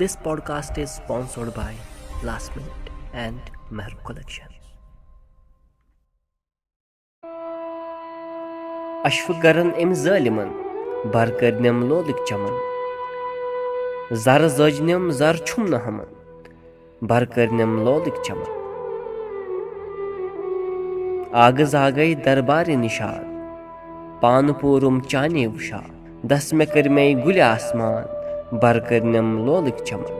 This podcast is sponsored by Last Minute and ِس podcast اِزان اَشفرن أمۍ ظٲلِمن بَر کٔرنم لولٕکۍ چمن زَرٕ زٲجنِم زَرٕ چُمنہٕ ہمَن بَر کٔرنم لولٕکۍ چمن آگہٕ زاگے دربارِ نِشان پانہٕ پوٚرُم چانے وُشات دس مےٚ کٔرمے گُلہِ آسمان بر کٔرنم لولٕکۍ چمن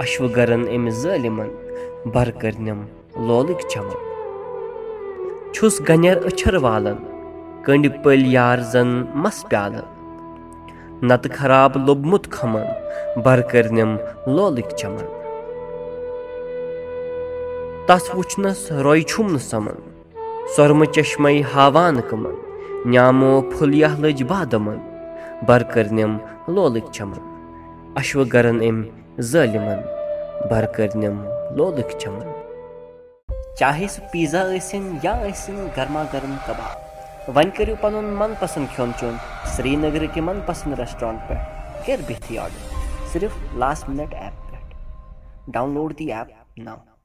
اَشوٕ گَرَن أمِس ظٲلِمَن بر کٔرنم لولٕکۍ چمن چھُس گَنٮ۪ر أچھر والَن کٔنٛڈۍ پٔلۍ یار زَن مَس پیالہٕ نَتہٕ خراب لوٚبمُت کھمَن بر کٔرنم لولٕکۍ چمن تَس وٕچھنَس رۄے چھُم نہٕ سَمَن سۄرمہٕ چشمَے ہاوان کٕمَن نیامو پھٕل یَہلٕج بادمَن بٔرکٔرۍ نِم لولٕکۍ چَمن اَشوٕ گَرَن أمۍ بر بٕرکٔرنِم لولٕکۍ چَمن چاہے سُہ پیٖزا ٲسِن یا ٲسِنۍ گرما گرم کَباب وۄنۍ کٔرِو پَنُن من پسنٛد کھیوٚن چٮ۪ون سرینگرٕ کہِ من پسنٛد ریسٹورنٹ پٮ۪ٹھ بِہتھٕے آرڈر صرف لاسٹ مِنَٹ ایپ پٮ۪ٹھ download the app now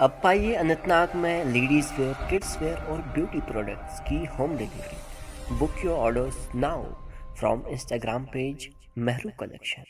अब पाइए अनंतनाग में ناگ वेयर किड्स वेयर और ब्यूटी प्रोडक्ट्स की home delivery book your orders now from Instagram page Mehru collection